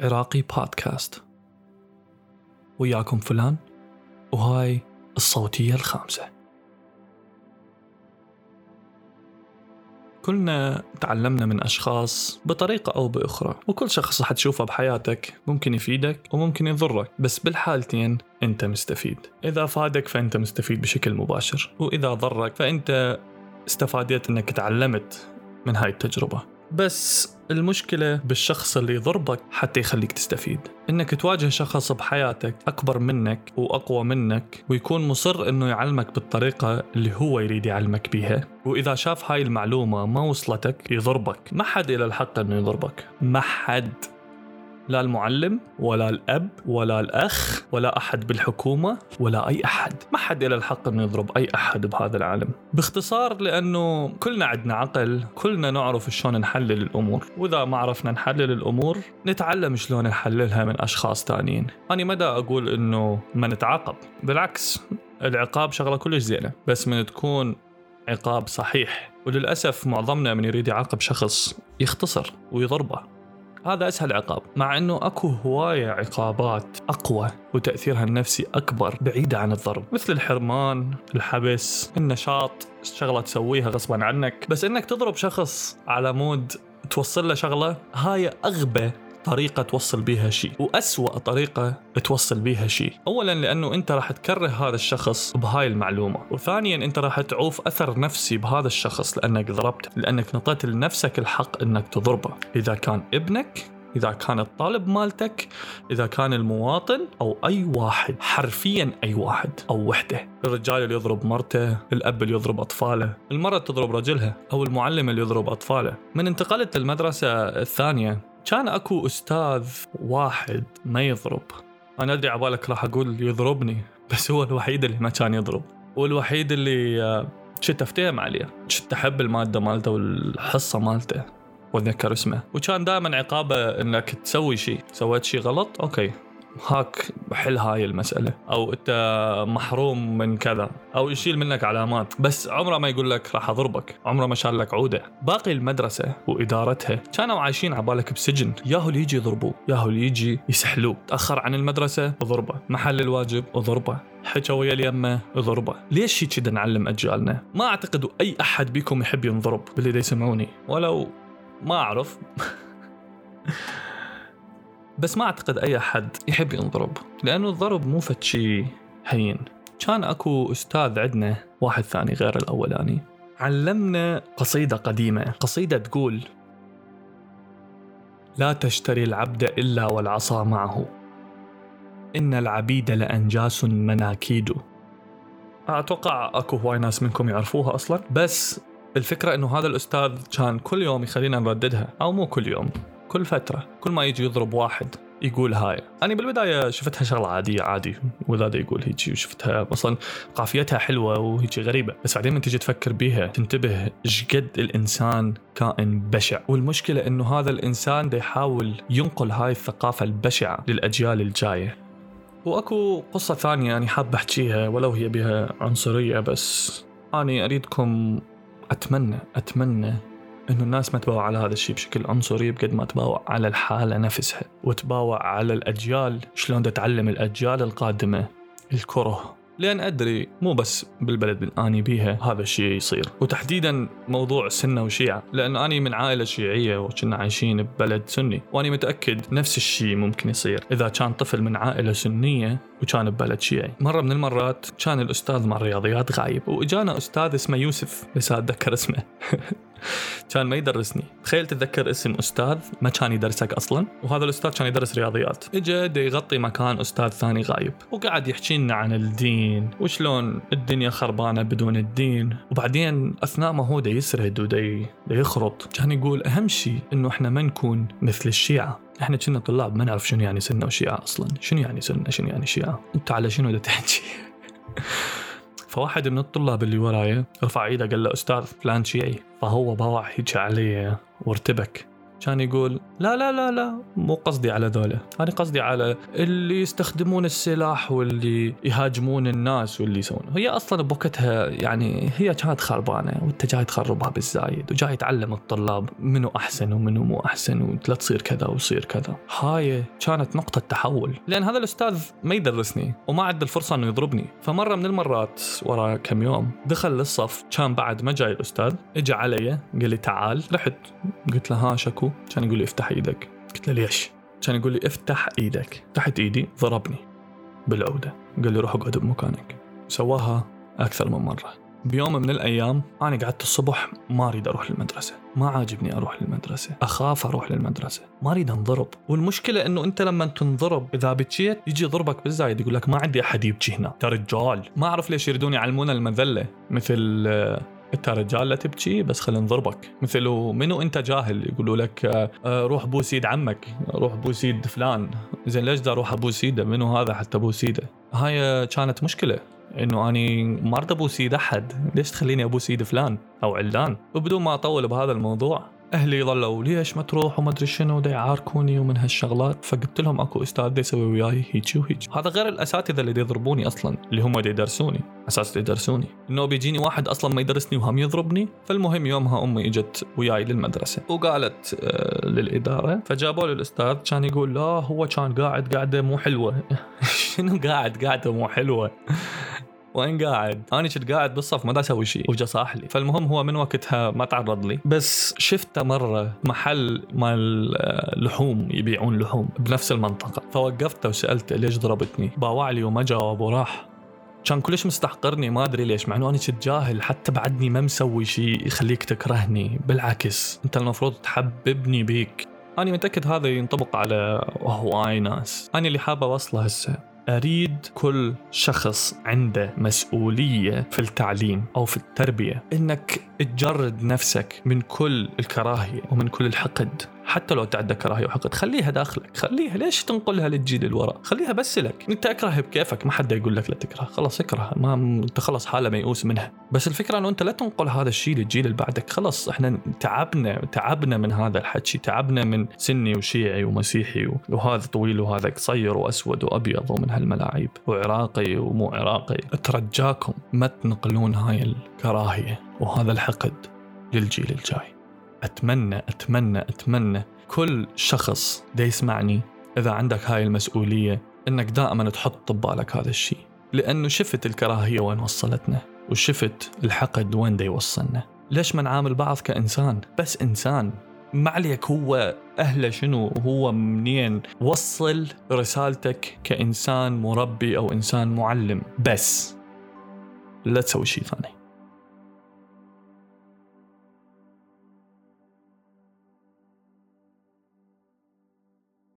عراقي بودكاست وياكم فلان وهاي الصوتية الخامسة. كلنا تعلمنا من أشخاص بطريقة أو بأخرى وكل شخص رح تشوفه بحياتك ممكن يفيدك وممكن يضرك بس بالحالتين أنت مستفيد. إذا فادك فأنت مستفيد بشكل مباشر وإذا ضرك فأنت استفادت أنك تعلمت من هاي التجربة. بس المشكلة بالشخص اللي يضربك حتى يخليك تستفيد. إنك تواجه شخص بحياتك أكبر منك وأقوى منك ويكون مصر إنه يعلمك بالطريقة اللي هو يريد يعلمك بيها. وإذا شاف هاي المعلومة ما وصلتك يضربك. ما حد إلى الحق إنه يضربك. ما حد. لا المعلم ولا الأب ولا الأخ ولا أحد بالحكومة ولا أي أحد. ما حد إلى الحق أنه يضرب أي أحد بهذا العالم. باختصار لأنه كلنا عندنا عقل كلنا نعرف شلون نحلل الأمور. وإذا ما عرفنا نحلل الأمور نتعلم شلون نحللها من أشخاص تانيين. أنا مدى أقول أنه ما نتعاقب. بالعكس العقاب شغلة كلش زينة. بس من تكون عقاب صحيح. وللأسف معظمنا من يريد يعاقب شخص يختصر ويضربه. هذا أسهل عقاب مع إنه أكو هواية عقابات أقوى وتأثيرها النفسي أكبر بعيده عن الضرب. مثل الحرمان الحبس النشاط شغلة تسويها غصبا عنك. بس إنك تضرب شخص على مود توصل له شغلة هاي أغبى طريقة توصل بيها شيء وأسوأ طريقة توصل بيها شيء. أولا لأنه أنت راح تكره هذا الشخص بهاي المعلومة وثانيا أنت راح تعوف أثر نفسي بهذا الشخص لأنك ضربت لأنك نطيت لنفسك الحق أنك تضربه. إذا كان ابنك إذا كان الطالب مالتك إذا كان المواطن أو أي واحد حرفيا أي واحد أو وحدة. الرجال اللي يضرب مرته الأب اللي يضرب أطفاله المرأة تضرب رجلها أو المعلم اللي يضرب أطفاله. من انتقلت للمدرسة الثانية كان أكو أستاذ واحد ما يضرب. أنا أدري عبالك راح أقول يضربني بس هو الوحيد اللي ما كان يضرب. والوحيد اللي آه، كنت افتهم عليه كنت احب المادة مالته والحصة مالته وأتذكر اسمه. وكان دائما عقابه إنك تسوي شيء سويت شيء غلط؟ أوكي. هاك حل هاي المسألة. أو أنت محروم من كذا. أو يشيل منك علامات. بس عمره ما يقول لك راح أضربك. عمره ما شال لك عودة. باقي المدرسة وإدارتها كانوا عايشين عبالك بسجن. ياهو اللي يجي يضربوه. ياهو اللي يجي يسحلوه. تأخر عن المدرسة ضربه محل الواجب ضربه حكى ويا اليمة ضربه ليش هيك نعلم أجيالنا؟ ما أعتقد أي أحد بيكم يحب ينضرب باللي يسمعوني. ولو ما أعرف. بس ما أعتقد أي أحد يحب ينضرب لأنه الضرب مو فد شيء هين. كان أكو أستاذ عندنا واحد ثاني غير الأولاني. علمنا قصيدة قديمة. قصيدة تقول لا تشتري العبد إلا والعصا معه. إن العبيد لأنجاس مناكيد. أتوقع أكو هواي ناس منكم يعرفوها أصلا. بس الفكرة إنه هذا الأستاذ كان كل يوم يخلينا نرددها أو مو كل يوم. كل فترة كل ما يجي يضرب واحد يقول هاي. أنا بالبداية شفتها شغلة عادية عادي. وذا يقول هيجي وشفتها. أصلا قافيتها حلوة وهيجي غريبة. بس بعدين من تجي تفكر بيها تنتبه إيش قد الإنسان كائن بشع. والمشكلة إنه هذا الإنسان دا يحاول ينقل هاي الثقافة البشعة للأجيال الجاية. وأكو قصة ثانية أنا حاب أحكيها ولو هي بها عنصرية بس أنا أريدكم أتمنى أتمنى إنه الناس ما تباوع على هذا الشيء بشكل عنصري بقد ما تباوع على الحالة نفسها وتباوع على الأجيال شلون تعلم الأجيال القادمة الكره. لأن أدري مو بس بالبلد اللي أني بيها هذا الشيء يصير. وتحديدا موضوع سنة وشيعة لأن أني من عائلة شيعية وكنا عايشين ببلد سني وأني متأكد نفس الشيء ممكن يصير. إذا كان طفل من عائلة سنية وكان ببلد شيعي. مرة من المرات كان الأستاذ مال الرياضيات غايب وإجانا أستاذ اسمه يوسف بس أتذكر اسمه. كان ما يدرسني. تخيل تتذكر اسم أستاذ ما كان يدرسك أصلا؟ وهذا الأستاذ كان يدرس رياضيات. اجى يغطي مكان أستاذ ثاني غايب. وقعد يحكي لنا عن الدين وشلون الدنيا خربانة بدون الدين. وبعدين أثناء ما هو دا يسرد ودا يخرط كان يقول أهم شيء إنه إحنا ما نكون مثل الشيعة. إحنا كنا طلاب ما نعرف شنو يعني سنة وشيعة أصلا. شنو يعني سنة شنو يعني شيعة. أنت على شنو دا تحكي؟ فواحد من الطلاب اللي وراي رفع إيده قال له أستاذ فلان شيعي فهو باوع هيك عليه وارتبك كان يقول لا لا لا لا مو قصدي على ذولا. أنا قصدي على اللي يستخدمون السلاح واللي يهاجمون الناس واللي يسوون. هي أصلا بوقتها يعني هي كانت خربانة وانت جاي تخربها بالزايد وجاي تعلم الطلاب منو أحسن ومنو مو أحسن ولا تصير كذا ويصير كذا. هاي كانت نقطة تحول. لأن هذا الأستاذ ما يدرسني وما عنده الفرصة إنه يضربني. فمرة من المرات ورا كم يوم دخل للصف كان بعد ما جاي الأستاذ اجى علي قال لي تعال. رحت قلت له ها شكو. كان يقول لي افتح إيدك. قلت له ليش؟ كان يقول لي افتح إيدك. فتحت إيدي ضربني بالعودة. قال لي روح اقعد بمكانك. سواها أكثر من مرة. بيوم من الأيام أنا قعدت الصبح ما أريد أروح للمدرسة. ما عاجبني أروح للمدرسة. أخاف أروح للمدرسة. ما أريد أنضرب. والمشكلة إنه أنت لما تنضرب إذا بكيت يجي يضربك بالزايد. يقول لك ما عندي أحد يبكي هنا. انت رجال ما أعرف ليش يريدون يعلمونا المذلة. مثل آه، انت رجال لا تبكي بس خلينا نضربك. مثل منو أنت جاهل؟ يقولوا لك آه، آه، روح بوس يد عمك روح بوس يد فلان. زين ليش أروح ابوس يده منو هذا حتى ابوس يده هاي كانت مشكلة إنه أني ما اريد ابوس ايد أحد. ليش تخليني ابوس ايد فلان أو علان؟ وبدون ما أطول بهذا الموضوع أهلي ظلوا ليش ما تروح وما أدري شنو؟ يعاركوني ومن هالشغلات. فقلت لهم أكو أستاذ يسوي وياي هيجي وهيجي. هذا غير الأساتذة اللي يضربوني أصلا اللي هم يدرسوني. أساس يدرسوني. إنه بيجيني واحد أصلا ما يدرسني وهم يضربني. فالمهم يومها أمي إجت وياي للمدرسة. وقالت آه للإدارة. فجابوا لي الأستاذ كان يقول لا هو كان قاعد قاعدة مو حلوة. شنو قاعد؟ قاعدة مو حلوة. وين قاعد؟ أنا كنت قاعد بالصف ما دا أسوي شيء وجا صاح لي. فالمهم هو من وقتها ما تعرض لي. بس شفته مرة محل مال لحوم يبيعون لحوم بنفس المنطقة. فوقفته وسألته ليش ضربتني؟ باوع لي وما جاوب وراح. كان كلش مستحقرني ما أدري ليش مع إنه أنا كنت جاهل. حتى بعدني ما مسوي شيء يخليك تكرهني. بالعكس أنت المفروض تحببني بيك. أنا متأكد هذا ينطبق على هواي ناس. أنا اللي حابه أوصله هسه. أريد كل شخص عنده مسؤولية في التعليم أو في التربية. إنك تجرد نفسك من كل الكراهية ومن كل الحقد. حتى لو تعدى كراهيه وحقد خليها داخلك خليها ليش تنقلها للجيل اللي وراء خليها بس لك. انت اكره بكيفك ما حد يقول لك لا تكره خلاص اكره ما انت خلاص حالة ميؤوس منها. بس الفكرة انه انت لا تنقل هذا الشيء للجيل اللي بعدك خلاص إحنا تعبنا تعبنا من هذا الحكي تعبنا من سني وشيعي ومسيحي وهذا طويل وهذا قصير وأسود وأبيض ومن هالملاعيب وعراقي ومو عراقي. أترجاكم ما تنقلون هاي الكراهية وهذا الحقد للجيل الجاي. أتمنى أتمنى أتمنى كل شخص دا يسمعني إذا عندك هاي المسؤولية إنك دائما تحط ببالك هذا الشيء لأنه شفت الكراهية وين وصلتنا وشفت الحقد وين دا يوصلنا. ليش ما نعامل بعض كإنسان؟ بس إنسان. ما عليك هو أهله شنو؟ هو منين؟ وصل رسالتك كإنسان مربي أو إنسان معلم. بس لا تسوي شيء ثاني.